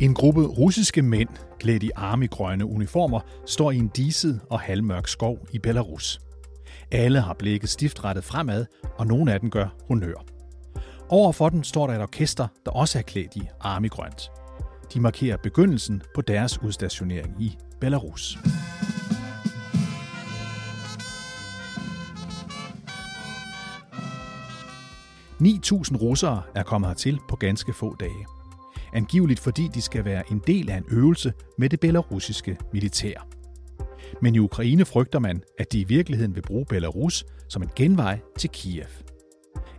En gruppe russiske mænd, klædt i armigrønne uniformer, står i en diset og halvmørk skov i Belarus. Alle har blikket stift rettet fremad, og nogle af dem gør honør. Overfor den står der et orkester, der også er klædt i armigrønt. De markerer begyndelsen på deres udstationering i Belarus. ...9.000 russere er kommet hertil på ganske få dage. Angiveligt fordi de skal være en del af en øvelse med det belarusiske militær. Men i Ukraine frygter man, at de i virkeligheden vil bruge Belarus som en genvej til Kiev.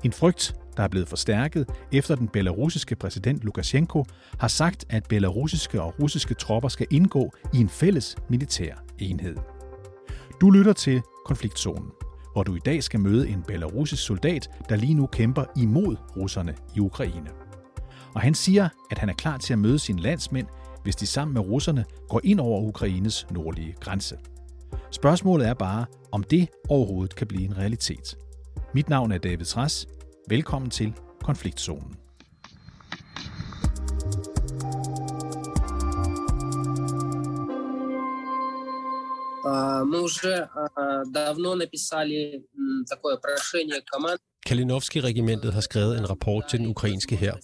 En frygt, der er blevet forstærket, efter den belarusiske præsident Lukashenko har sagt, at belarusiske og russiske tropper skal indgå i en fælles militær enhed. Du lytter til Konfliktzonen, hvor du i dag skal møde en belarusisk soldat, der lige nu kæmper imod russerne i Ukraine. Og han siger, at han er klar til at møde sine landsmænd, hvis de sammen med russerne går ind over Ukraines nordlige grænse. Spørgsmålet er bare, om det overhovedet kan blive en realitet. Mit navn er David Træs. Velkommen til Konfliktzonen. Мы уже давно написали такое прошение команд. Kalinovski-regimentet har skrevet en rapport til den ukrainske hær.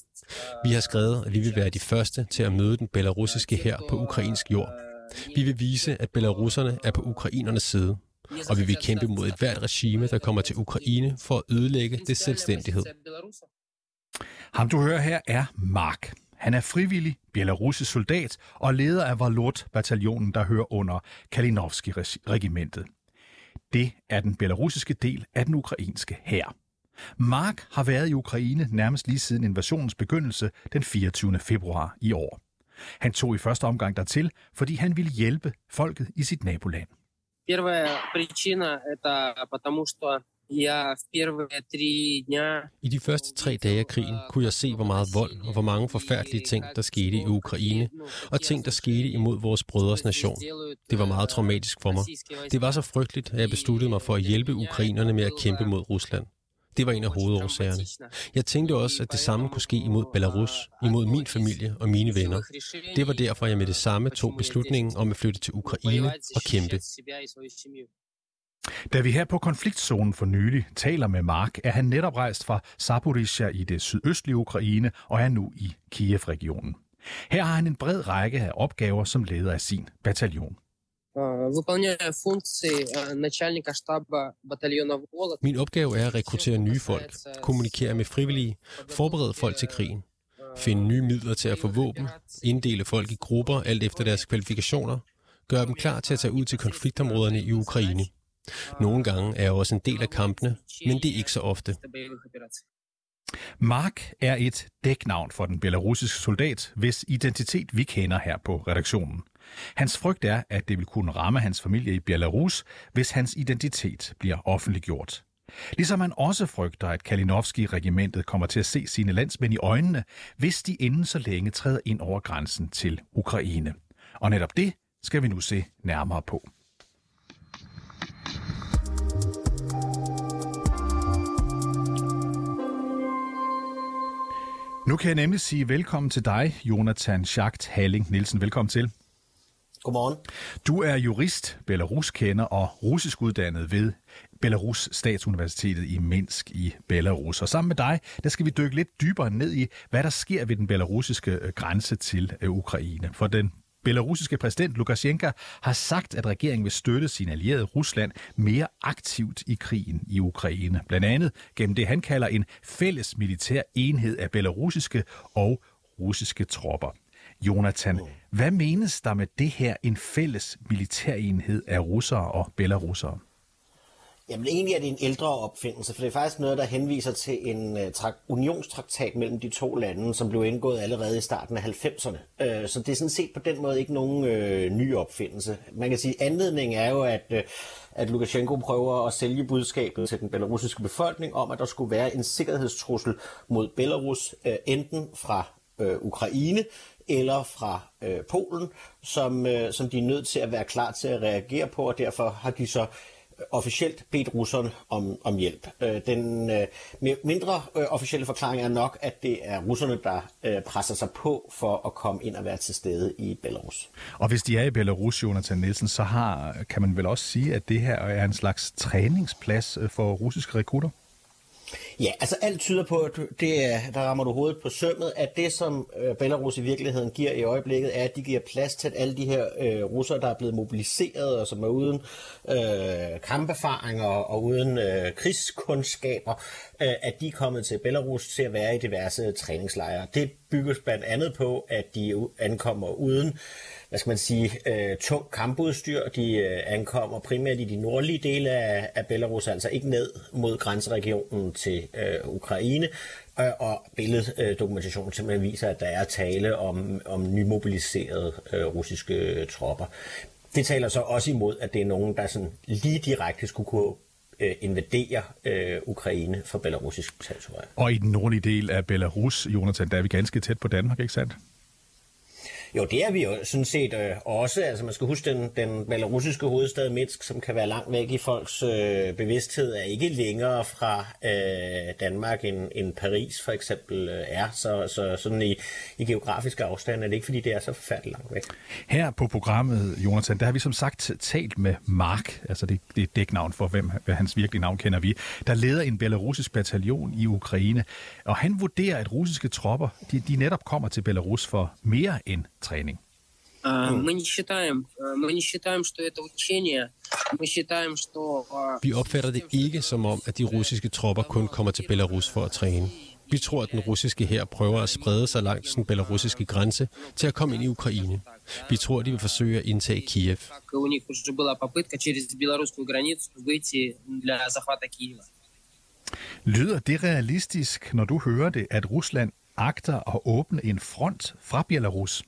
Vi har skrevet, at vi vil være de første til at møde den belarusiske her på ukrainsk jord. Vi vil vise, at belarusserne er på ukrainernes side, og vi vil kæmpe mod et hvert regime, der kommer til Ukraine for at ødelægge det selvstændighed. Ham du hører her er Mark. Han er frivillig belarusisk soldat og leder af Valut-bataljonen, der hører under Kalinovski-regimentet. Det er den belarusiske del af den ukrainske hær. Mark har været i Ukraine nærmest lige siden invasionens begyndelse den 24. februar i år. Han tog i første omgang dertil, fordi han ville hjælpe folket i sit naboland. Первая причина это потому что я в первые три дня I de første tre dage af krigen kunne jeg se, hvor meget vold og hvor mange forfærdelige ting, der skete i Ukraine, og ting, der skete imod vores brødres nation. Det var meget traumatisk for mig. Det var så frygteligt, at jeg besluttede mig for at hjælpe ukrainerne med at kæmpe mod Rusland. Det var en af hovedårsagerne. Jeg tænkte også, at det samme kunne ske imod Belarus, imod min familie og mine venner. Det var derfor, jeg med det samme tog beslutningen om at flytte til Ukraine og kæmpe. Da vi her på konfliktzonen for nylig taler med Mark, er han netop rejst fra Zaporizhia i det sydøstlige Ukraine og er nu i Kiev-regionen. Her har han en bred række af opgaver som leder af sin bataljon. выполняю функции начальника штаба батальона Волок. Min opgave er at rekruttere nye folk, kommunikere med frivillige, forberede folk til krigen, finde nye midler til at få våben, inddele folk i grupper alt efter deres kvalifikationer, gøre dem klar til at tage ud til konfliktområderne i Ukraine. Nogle gange er jeg også en del af kampene, men det er ikke så ofte. Mark er et dæknavn for den belarusiske soldat, hvis identitet vi kender her på redaktionen. Hans frygt er, at det vil kunne ramme hans familie i Belarus, hvis hans identitet bliver offentliggjort. Ligesom han også frygter, at Kalinowski-regimentet kommer til at se sine landsmænd i øjnene, hvis de inden så længe træder ind over grænsen til Ukraine. Og netop det skal vi nu se nærmere på. Nu kan jeg nemlig sige velkommen til dig, Jonathan Schacht Halling Nielsen. Velkommen til. Godmorgen. Du er jurist, Belarus-kender og russisk uddannet ved Belarus Statsuniversitetet i Minsk i Belarus. Og sammen med dig, der skal vi dykke lidt dybere ned i, hvad der sker ved den belarusiske øh, grænse til øh, Ukraine. For den belarusiske præsident Lukashenko har sagt, at regeringen vil støtte sin allierede Rusland mere aktivt i krigen i Ukraine. Blandt andet gennem det, han kalder en fælles militær enhed af belarusiske og russiske tropper. Jonathan, hvad menes der med det her, en fælles militærenhed af russere og belarusere? Jamen egentlig er det en ældre opfindelse, for det er faktisk noget, der henviser til en uh, tra- unionstraktat mellem de to lande, som blev indgået allerede i starten af 90'erne. Uh, så det er sådan set på den måde ikke nogen uh, ny opfindelse. Man kan sige, at anledningen er jo, at, uh, at Lukashenko prøver at sælge budskabet til den belarusiske befolkning om, at der skulle være en sikkerhedstrussel mod Belarus, uh, enten fra uh, Ukraine eller fra øh, Polen, som, øh, som de er nødt til at være klar til at reagere på, og derfor har de så øh, officielt bedt russerne om, om hjælp. Øh, den øh, mindre øh, officielle forklaring er nok, at det er russerne, der øh, presser sig på for at komme ind og være til stede i Belarus. Og hvis de er i Belarus, Jonathan Nielsen, så har, kan man vel også sige, at det her er en slags træningsplads øh, for russiske rekrutter? Ja, altså alt tyder på, at det er, der rammer du hovedet på sømmet, at det, som øh, Belarus i virkeligheden giver i øjeblikket, er, at de giver plads til, at alle de her øh, russere, der er blevet mobiliseret, og som er uden øh, kamperfaringer og uden øh, krigskundskaber, Øh, at de er kommet til Belarus til at være i diverse træningslejre. Det bygges blandt andet på, at de ankommer uden hvad skal man sige, øh, tung kampudstyr. De øh, ankommer primært i de nordlige dele af, af Belarus, altså ikke ned mod grænseregionen til øh, Ukraine, øh, og billeddokumentationen simpelthen viser, at der er tale om, om nymobiliserede øh, russiske tropper. Det taler så også imod, at det er nogen, der sådan lige direkte skulle kunne øh, invadere øh, Ukraine fra belarusisk territorium. Og i den nordlige del af Belarus, Jonathan, der er vi ganske tæt på Danmark, ikke sandt? Jo, det er vi jo sådan set øh, også. Altså man skal huske, den, den belarusiske hovedstad Minsk, som kan være langt væk i folks øh, bevidsthed, er ikke længere fra øh, Danmark end, end Paris for eksempel øh, er. Så, så sådan i, i geografisk afstand er det ikke, fordi det er så forfærdeligt langt væk. Her på programmet, Jonathan, der har vi som sagt talt med Mark, altså det, det er dæknavn for, hvem hvad hans virkelige navn kender vi, der leder en belarusisk bataljon i Ukraine. Og han vurderer, at russiske tropper, de, de netop kommer til Belarus for mere end тréнинг? Мы не считаем, мы не считаем, что это учение. Мы считаем, что... Vi opfatter det ikke som om, at de russiske tropper kun kommer til Belarus for at træne. Vi tror, at den russiske her prøver at sprede sig langs den belarusiske grænse til at komme ind i Ukraine. Vi tror, de vil forsøge at indtage Kiev. Lyder det realistisk, når du hører det, at Rusland agter at åbne en front fra Belarus?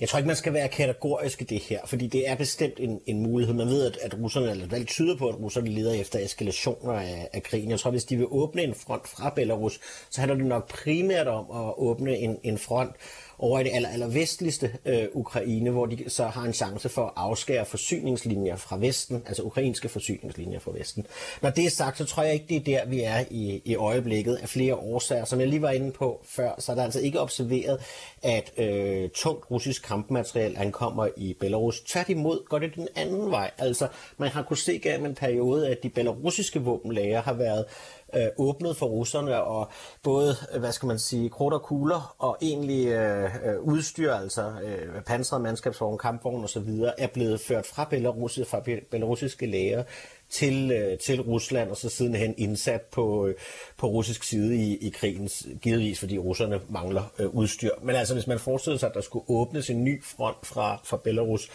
Jeg tror ikke, man skal være kategorisk i det her, fordi det er bestemt en, en mulighed. Man ved, at, at russerne, eller alt tyder på, at russerne leder efter eskalationer af, af krigen. Jeg tror, hvis de vil åbne en front fra Belarus, så handler det nok primært om at åbne en, en front over i det aller, aller vestligste øh, Ukraine, hvor de så har en chance for at afskære forsyningslinjer fra Vesten, altså ukrainske forsyningslinjer fra Vesten. Når det er sagt, så tror jeg ikke, det er der, vi er i, i øjeblikket af flere årsager. Som jeg lige var inde på før, så er der altså ikke observeret, at øh, tungt russisk kampmateriel ankommer i Belarus. Tværtimod går det den anden vej. Altså, man har kunnet se gennem en periode, at de belarusiske våbenlager har været øh, åbnet for russerne, og både, øh, hvad skal man sige, krudt og kugler, og egentlig øh, øh udstyr, altså øh, pansrede mandskabsvogne, kampvogne osv., er blevet ført fra Belarus, fra belarusiske læger til, øh, til Rusland, og så sidenhen indsat på, øh, på russisk side i, i krigen, givetvis fordi russerne mangler øh, udstyr. Men altså, hvis man forestiller sig, at der skulle åbnes en ny front fra, fra Belarus,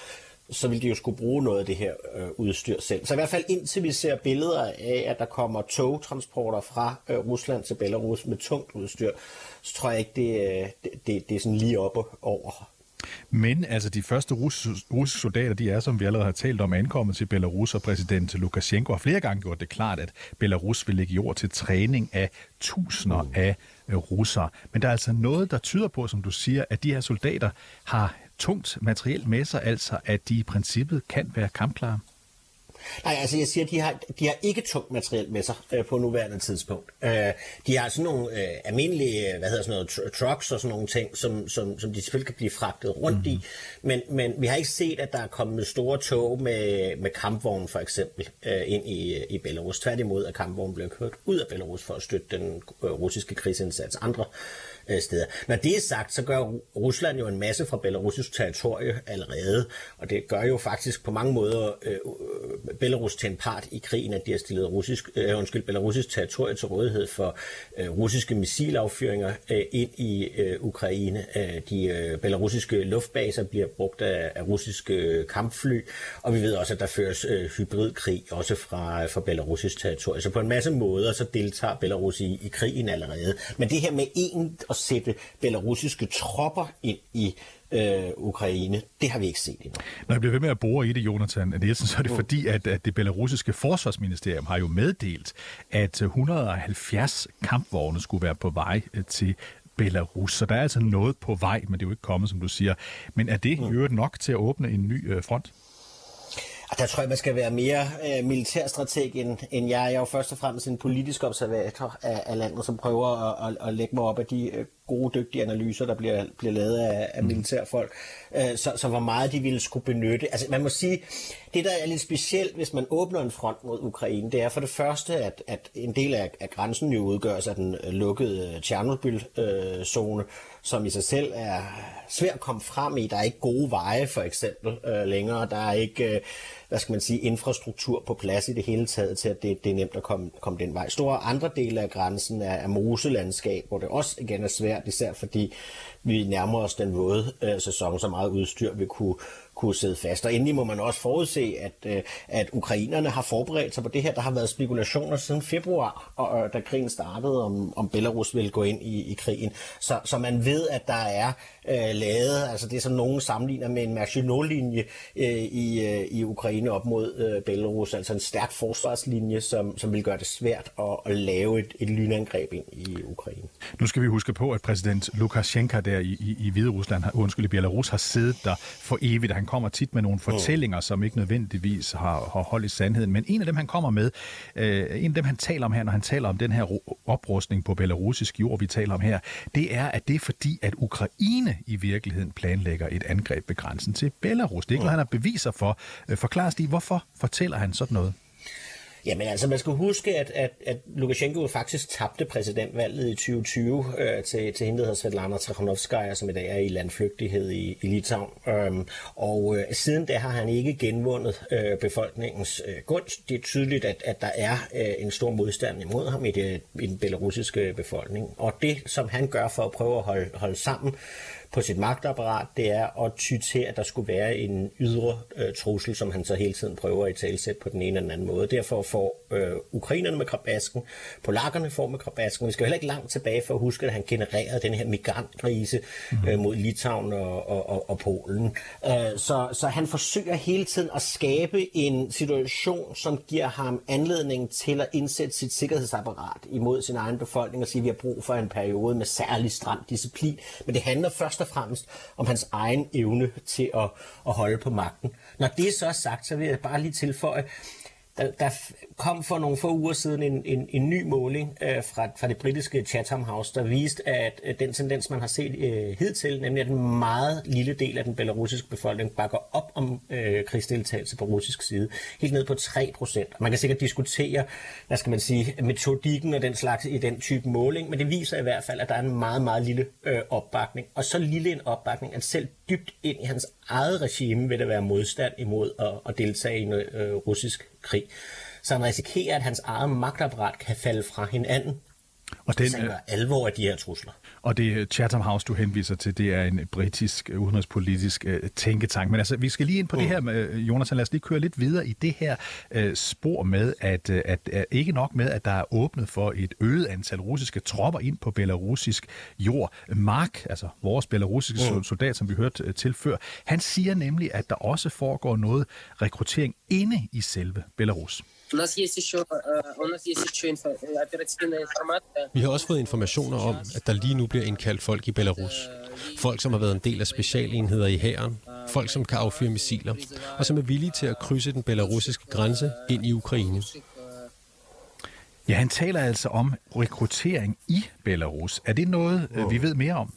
så vil de jo skulle bruge noget af det her øh, udstyr selv. Så i hvert fald indtil vi ser billeder af, at der kommer togtransporter fra øh, Rusland til Belarus med tungt udstyr, så tror jeg ikke, det, øh, det, det, det er sådan lige oppe over. Men altså de første russiske soldater, de er, som vi allerede har talt om, ankommet til Belarus, og præsident Lukashenko har flere gange gjort det klart, at Belarus vil lægge jord til træning af tusinder mm. af øh, russere. Men der er altså noget, der tyder på, som du siger, at de her soldater har tungt materielt med sig, altså at de i princippet kan være kampklare? Nej, altså jeg siger, at de har, de har ikke tungt materiel med sig øh, på nuværende tidspunkt. Øh, de har sådan nogle øh, almindelige, hvad hedder sådan noget, tr- trucks og sådan nogle ting, som, som, som de selvfølgelig kan blive fragtet rundt mm. i, mhm. men, men vi har ikke set, at der er kommet store tog med, med kampvogn for eksempel øh, ind i, i Belarus. Tværtimod er kampvognen blevet kørt ud af Belarus for at støtte den øh, russiske krigsindsats. Andre øh, Øh, steder. Når det er sagt, så gør Rusland jo en masse fra belarusisk territorie allerede, og det gør jo faktisk på mange måder øh, øh, Belarus til en part i krigen, at de har stillet russisk, øh, undskyld, belarusisk territorie til rådighed for øh, russiske missilaffyringer øh, ind i øh, Ukraine. Øh, de øh, belarusiske luftbaser bliver brugt af, af russiske øh, kampfly, og vi ved også, at der føres øh, hybridkrig også fra, fra belarusisk territorie. Så på en masse måder, så deltager Belarus i, i krigen allerede. Men det her med en at sætte belarusiske tropper ind i øh, Ukraine. Det har vi ikke set endnu. Når jeg bliver ved med at bore i det, Jonathan Nielsen, så er det mm. fordi, at, at det belarusiske forsvarsministerium har jo meddelt, at 170 kampvogne skulle være på vej øh, til Belarus. Så der er altså noget på vej, men det er jo ikke kommet, som du siger. Men er det mm. i øvrigt nok til at åbne en ny øh, front? Der tror jeg, man skal være mere øh, militærstrateg end, end jeg. Jeg er jo først og fremmest en politisk observator af, af landet, som prøver at, at, at lægge mig op af de øh, gode, dygtige analyser, der bliver, bliver lavet af, af mm. militærfolk. Øh, så, så hvor meget de ville skulle benytte. Altså man må sige, det der er lidt specielt, hvis man åbner en front mod Ukraine, det er for det første, at, at en del af, af grænsen jo udgøres af den øh, lukkede Tjernobyl-zone, øh, som i sig selv er svært at komme frem i. Der er ikke gode veje, for eksempel, øh, længere. Der er ikke... Øh, hvad skal man sige, infrastruktur på plads i det hele taget, til at det, det er nemt at komme, komme den vej. Store andre dele af grænsen er, er moselandskab, hvor det også igen er svært, især fordi vi nærmer os den våde øh, sæson, så meget udstyr vil kunne, kunne sidde fast. Og endelig må man også forudse, at, øh, at ukrainerne har forberedt sig på det her. Der har været spekulationer siden februar, og, og da krigen startede, om, om Belarus ville gå ind i, i krigen. Så, så man ved, at der er øh, lavet, altså det som nogen sammenligner med en Maginot-linje øh, i, øh, i Ukraine op mod øh, Belarus, altså en stærk forsvarslinje, som, som vil gøre det svært at, at lave et, et lynangreb ind i Ukraine. Nu skal vi huske på, at præsident Lukashenko der i, i, i Hvide Rusland, undskyld, i Belarus, har siddet der for evigt. Han kommer tit med nogle mm. fortællinger, mm. som ikke nødvendigvis har, har hold i sandheden. Men en af dem, han kommer med, øh, en af dem, han taler om her, når han taler om den her oprustning på belarusisk jord, vi taler om her, det er, at det er fordi, at Ukraine i virkeligheden planlægger et angreb ved grænsen til Belarus. Det er ikke, mm. hvad han har beviser for. Øh, forklar Stig, hvorfor fortæller han sådan noget? Jamen altså, man skal huske, at, at, at Lukashenko faktisk tabte præsidentvalget i 2020 øh, til, til hende, der hedder Svetlana Trakhanovskaya, som i dag er i landflygtighed i, i Litauen. Øhm, og øh, siden da har han ikke genvundet øh, befolkningens øh, gunst. Det er tydeligt, at, at der er øh, en stor modstand imod ham i, det, i den belarusiske befolkning. Og det, som han gør for at prøve at holde, holde sammen på sit magtapparat, det er at ty til, at der skulle være en ydre øh, trussel, som han så hele tiden prøver at talsætte på den ene eller den anden måde. Derfor får øh, ukrainerne med krabasken, polakkerne får med krabasken. Vi skal heller ikke langt tilbage for at huske, at han genererede den her migrantkrise mm-hmm. øh, mod Litauen og, og, og, og Polen. Øh, så, så han forsøger hele tiden at skabe en situation, som giver ham anledning til at indsætte sit sikkerhedsapparat imod sin egen befolkning og sige, at vi har brug for en periode med særlig stram disciplin. Men det handler først og fremmest om hans egen evne til at, at holde på magten. Når det så er sagt, så vil jeg bare lige tilføje, der, der kom for nogle få uger siden en, en, en ny måling øh, fra, fra det britiske Chatham House, der viste, at øh, den tendens, man har set øh, hidtil, nemlig at en meget lille del af den belarusiske befolkning bakker op om øh, krigsdeltagelse på russisk side, helt ned på 3 procent. Man kan sikkert diskutere, hvad skal man sige, metodikken og den slags i den type måling, men det viser i hvert fald, at der er en meget, meget lille øh, opbakning. Og så lille en opbakning, at selv dybt ind i hans eget regime vil der være modstand imod at, at deltage i en øh, russisk krig. Så han risikerer, at hans eget magtapparat kan falde fra hinanden, og den, er alvor af de her trusler. Og det Chatham House, du henviser til, det er en britisk udenrigspolitisk uh, tænketank. Men altså, vi skal lige ind på mm. det her, med, Jonas, lad os lige køre lidt videre i det her uh, spor med, at, at uh, ikke nok med, at der er åbnet for et øget antal russiske tropper ind på belarusisk jord. Mark, altså vores belarusiske mm. soldat, som vi hørte til før, han siger nemlig, at der også foregår noget rekruttering inde i selve Belarus. У нас есть еще, у нас есть еще оперативная информация. Vi har også fået informationer om, at der lige nu bliver indkaldt folk i Belarus. Folk, som har været en del af specialenheder i hæren. Folk, som kan affyre missiler. Og som er villige til at krydse den belarusiske grænse ind i Ukraine. Ja, han taler altså om rekruttering i Belarus. Er det noget, vi ved mere om?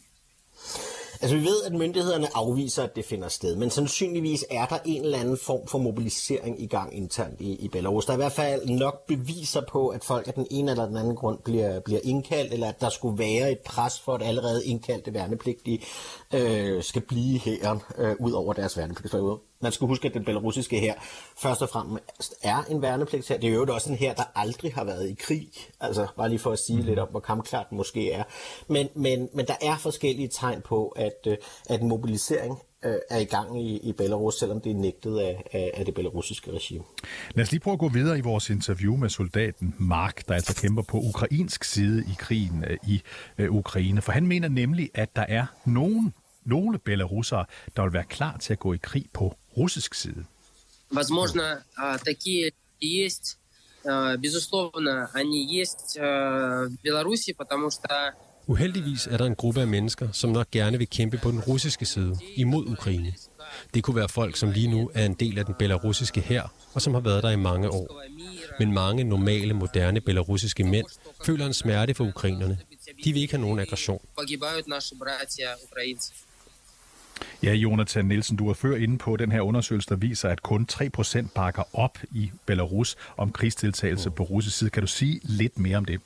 Altså vi ved, at myndighederne afviser, at det finder sted, men sandsynligvis er der en eller anden form for mobilisering i gang internt i, i Belarus. Der er i hvert fald nok beviser på, at folk af den ene eller den anden grund bliver, bliver indkaldt, eller at der skulle være et pres for, at allerede indkaldte værnepligtige øh, skal blive her øh, ud over deres værnepligtsperiode. Man skal huske, at den belarusiske her først og fremmest er en værnepligt her. Det er jo også en her, der aldrig har været i krig. Altså bare lige for at sige mm. lidt om, hvor kampklart den måske er. Men, men, men der er forskellige tegn på, at, øh, at mobilisering øh, er i gang i, i Belarus, selvom det er nægtet af, af, af det belarusiske regime. Lad os lige prøve at gå videre i vores interview med soldaten Mark, der altså kæmper på ukrainsk side i krigen øh, i Ukraine. For han mener nemlig, at der er nogen nogle belarusere, der vil være klar til at gå i krig på russisk side. Возможно, такие есть. Безусловно, они есть в Беларуси, потому что Uheldigvis er der en gruppe af mennesker, som nok gerne vil kæmpe på den russiske side imod Ukraine. Det kunne være folk, som lige nu er en del af den belarusiske hær, og som har været der i mange år. Men mange normale, moderne belarusiske mænd føler en smerte for ukrainerne. De vil ikke have nogen aggression. Ja, Jonathan Nielsen, du er før inde på den her undersøgelse, der viser, at kun 3% bakker op i Belarus om krigsdeltagelse på russisk side. Kan du sige lidt mere om det?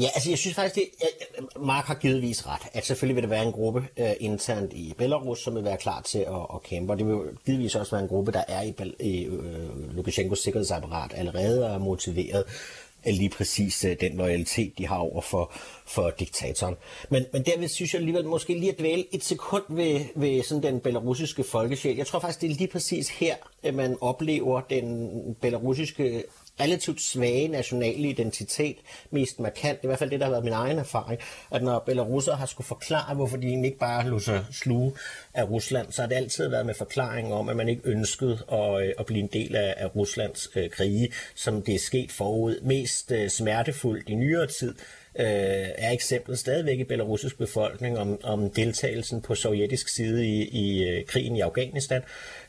Ja, altså jeg synes faktisk, det, Mark har givetvis ret, at selvfølgelig vil der være en gruppe uh, internt i Belarus, som vil være klar til at, at kæmpe, og det vil givetvis også være en gruppe, der er i, i uh, Lukashenkos sikkerhedsapparat allerede og er motiveret lige præcis øh, den loyalitet, de har over for, for diktatoren. Men, men derved synes jeg alligevel måske lige at dvæle et sekund ved, ved sådan den belarusiske folkesjæl. Jeg tror faktisk, det er lige præcis her, at man oplever den belarusiske relativt svage nationale identitet mest markant. Det er i hvert fald det, der har været min egen erfaring, at når belarusser har skulle forklare, hvorfor de egentlig ikke bare lå sig sluge af Rusland, så har det altid været med forklaring om, at man ikke ønskede at, øh, at blive en del af, af Ruslands øh, krige, som det er sket forud. Mest øh, smertefuldt i nyere tid, øh, er eksemplet stadigvæk i belarusisk befolkning om, om deltagelsen på sovjetisk side i, i øh, krigen i Afghanistan,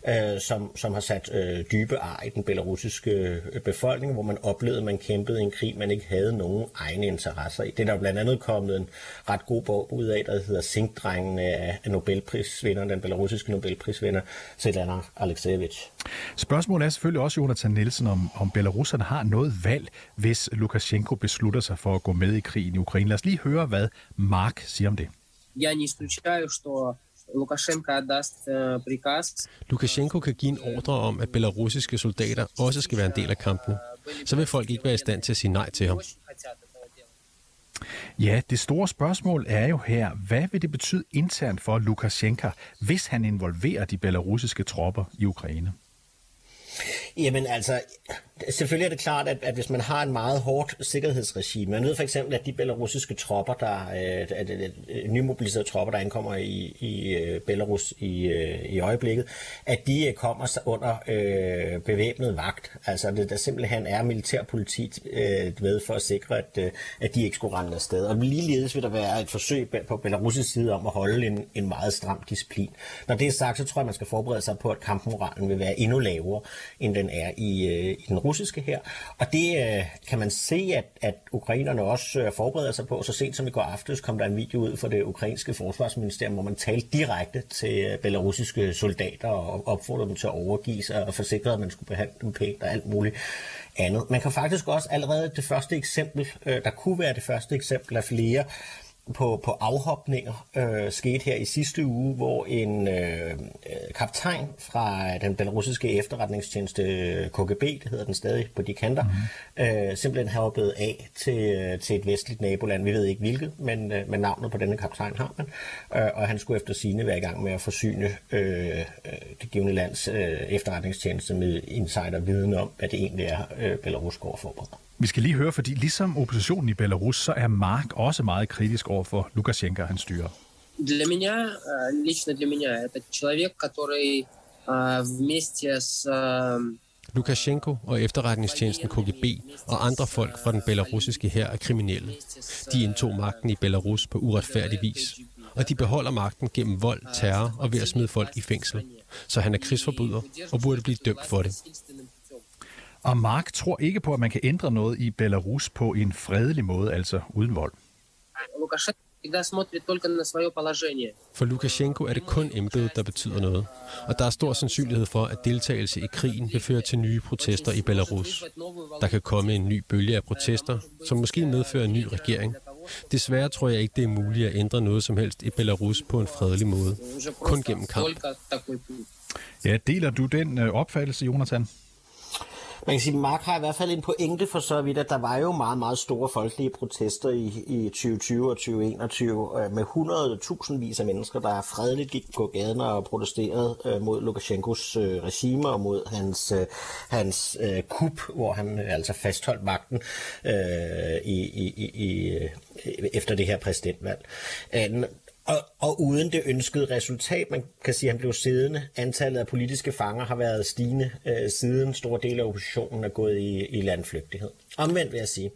øh, som, som har sat øh, dybe ar i den belarusiske øh, befolkning, hvor man oplevede, at man kæmpede en krig, man ikke havde nogen egne interesser i. Det er der blandt andet kommet en ret god bog ud af, der hedder Sinkdrengene af Nobelprisvinderen, den belarusiske Nobelprisvinder, Svetlana Alexievich. Spørgsmålet er selvfølgelig også, Jonathan Nielsen, om, om belarusserne har noget valg, hvis Lukashenko beslutter sig for at gå med i krigen i Ukraine. Lad os lige høre, hvad Mark siger om det. Я не исключаю, что Lukashenko отдаст э, приказ. Lukashenko kan give en ordre om, at belarusiske soldater også skal være en del af kampene. Så vil folk ikke være i stand til at sige nej til ham. Ja, det store spørgsmål er jo her, hvad vil det betyde internt for Lukashenko, hvis han involverer de belarusiske tropper i Ukraine? Jamen altså, selvfølgelig er det klart, at, at hvis man har en meget hårdt sikkerhedsregime, man ved for eksempel, at de belarusiske tropper, der, øh, at, at, at, nymobiliserede tropper, der ankommer i, i øh, Belarus i, øh, i øjeblikket, at de øh, kommer under øh, bevæbnet vagt. Altså, det, der simpelthen er militærpoliti øh, med for at sikre, at, øh, at de ikke skulle rende afsted. Og ligeledes vil der være et forsøg på belarusisk side om at holde en, en meget stram disciplin. Når det er sagt, så tror jeg, man skal forberede sig på, at kampmoralen vil være endnu lavere, end den er i, øh, i den russiske russiske her. Og det øh, kan man se, at, at ukrainerne også øh, forbereder sig på. Så sent som i går aftes kom der en video ud fra det ukrainske forsvarsministerium, hvor man talte direkte til øh, belarusiske soldater og opfordrede dem til at overgive sig og forsikrede, at man skulle behandle dem pænt og alt muligt andet. Man kan faktisk også allerede det første eksempel, øh, der kunne være det første eksempel af flere, på, på afhopninger øh, skete her i sidste uge, hvor en øh, kaptajn fra den belarusiske efterretningstjeneste KGB, det hedder den stadig på de kanter, mm-hmm. øh, simpelthen har hoppet af til, til et vestligt naboland. Vi ved ikke hvilket, men, øh, men navnet på denne kaptajn har man. Øh, og han skulle efter sine være i gang med at forsyne øh, det givende lands øh, efterretningstjeneste med insider-viden om, hvad det egentlig er, øh, Belarus går forbereder. Vi skal lige høre, fordi ligesom oppositionen i Belarus, så er Mark også meget kritisk over for Lukashenko og hans styre. Для меня, лично для меня, это человек, который вместе с Lukashenko og efterretningstjenesten KGB og andre folk fra den belarusiske hær er kriminelle. De indtog magten i Belarus på uretfærdig vis, og de beholder magten gennem vold, terror og ved at smide folk i fængsel. Så han er krigsforbryder og burde blive dømt for det. Og Mark tror ikke på, at man kan ændre noget i Belarus på en fredelig måde, altså uden vold. For Lukashenko er det kun embedet, der betyder noget. Og der er stor sandsynlighed for, at deltagelse i krigen vil føre til nye protester i Belarus. Der kan komme en ny bølge af protester, som måske medfører en ny regering. Desværre tror jeg ikke, det er muligt at ændre noget som helst i Belarus på en fredelig måde. Kun gennem kamp. Ja, deler du den øh, opfattelse, Jonathan? Man kan sige, Mark har i hvert fald en pointe for så vidt, at der var jo meget, meget store folkelige protester i, i 2020 og 2021 øh, med 100.000 vis af mennesker, der fredeligt gik på gaden og protesterede øh, mod Lukashenkos øh, regime og mod hans, øh, hans øh, kup, hvor han øh, altså fastholdt magten øh, i, i, i, i, øh, efter det her præsidentvalg. Øh, og, og uden det ønskede resultat, man kan sige, at han blev siddende. Antallet af politiske fanger har været stigende øh, siden store dele af oppositionen er gået i, i landflygtighed. Omvendt vil jeg sige,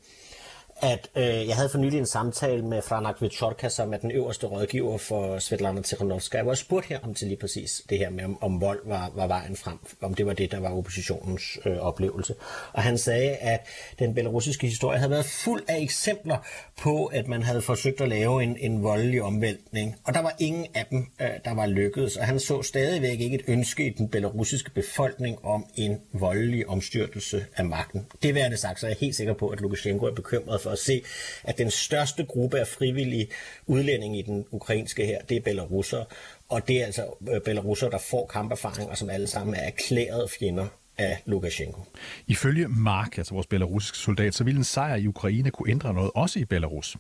at øh, jeg havde for nylig en samtale med Franak Vichorka, som er den øverste rådgiver for Svetlana Tikhanovskaya, hvor jeg spurgte her om til lige præcis det her med, om, om vold var, var vejen frem, om det var det, der var oppositionens øh, oplevelse. Og han sagde, at den belarusiske historie havde været fuld af eksempler på, at man havde forsøgt at lave en, en voldelig omvæltning, og der var ingen af dem, øh, der var lykkedes, og han så stadigvæk ikke et ønske i den belarusiske befolkning om en voldelig omstyrtelse af magten. Det vil jeg det sagt, så er jeg helt sikker på, at Lukashenko er bekymret for at se, at den største gruppe af frivillige udlændinge i den ukrainske her, det er belarusere, og det er altså øh, belarusere, der får kamperfaring, og som alle sammen er erklærede fjender af Lukashenko. Ifølge Mark, altså vores belarusiske soldat, så ville en sejr i Ukraine kunne ændre noget, også i Belarus.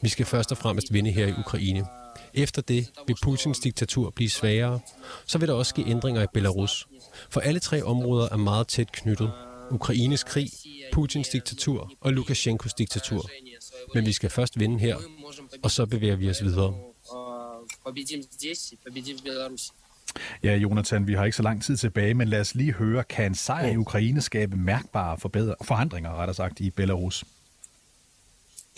Vi skal først og fremmest vinde her i Ukraine. Efter det vil Putins diktatur blive svagere. Så vil der også ske ændringer i Belarus. For alle tre områder er meget tæt knyttet. Ukraines krig, Putins diktatur og Lukashenkos diktatur. Men vi skal først vinde her, og så bevæger vi os videre. Ja, Jonathan, vi har ikke så lang tid tilbage, men lad os lige høre, kan en sejr i Ukraine skabe mærkbare forbedre, forandringer, rettere sagt, i Belarus?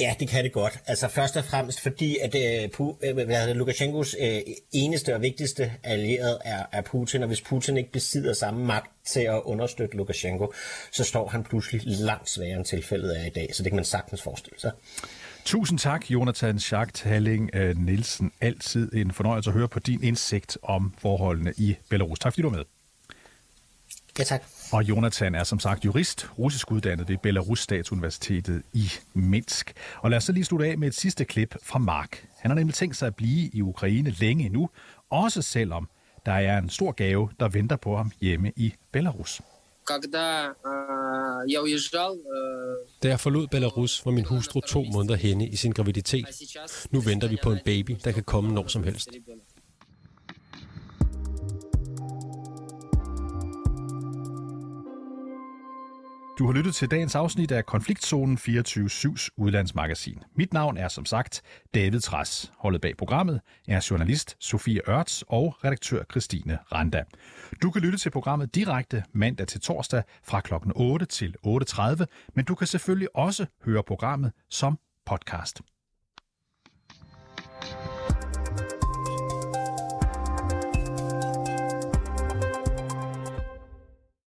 Ja, det kan det godt. Altså først og fremmest fordi, at øh, uh, øh, Lukashenkos uh, øh, eneste og vigtigste allierede er, er Putin, og hvis Putin ikke besidder samme magt til at understøtte Lukashenko, så står han pludselig langt sværere end tilfældet er i dag, så det kan man sagtens forestille sig. Tusind tak, Jonathan Schacht Halling Nielsen. Altid en fornøjelse at høre på din indsigt om forholdene i Belarus. Tak fordi du var med. Ja, tak. Og Jonathan er som sagt jurist, russisk uddannet ved Belarus Statsuniversitetet i Minsk. Og lad os så lige slutte af med et sidste klip fra Mark. Han har nemlig tænkt sig at blive i Ukraine længe endnu, også selvom der er en stor gave, der venter på ham hjemme i Belarus. Da jeg forlod Belarus, var min hustru to måneder henne i sin graviditet. Nu venter vi på en baby, der kan komme når som helst. Du har lyttet til dagens afsnit af Konfliktzonen 24-7's udlandsmagasin. Mit navn er som sagt David Træs. Holdet bag programmet er journalist Sofie Ørts og redaktør Christine Randa. Du kan lytte til programmet direkte mandag til torsdag fra kl. 8 til 8.30, men du kan selvfølgelig også høre programmet som podcast.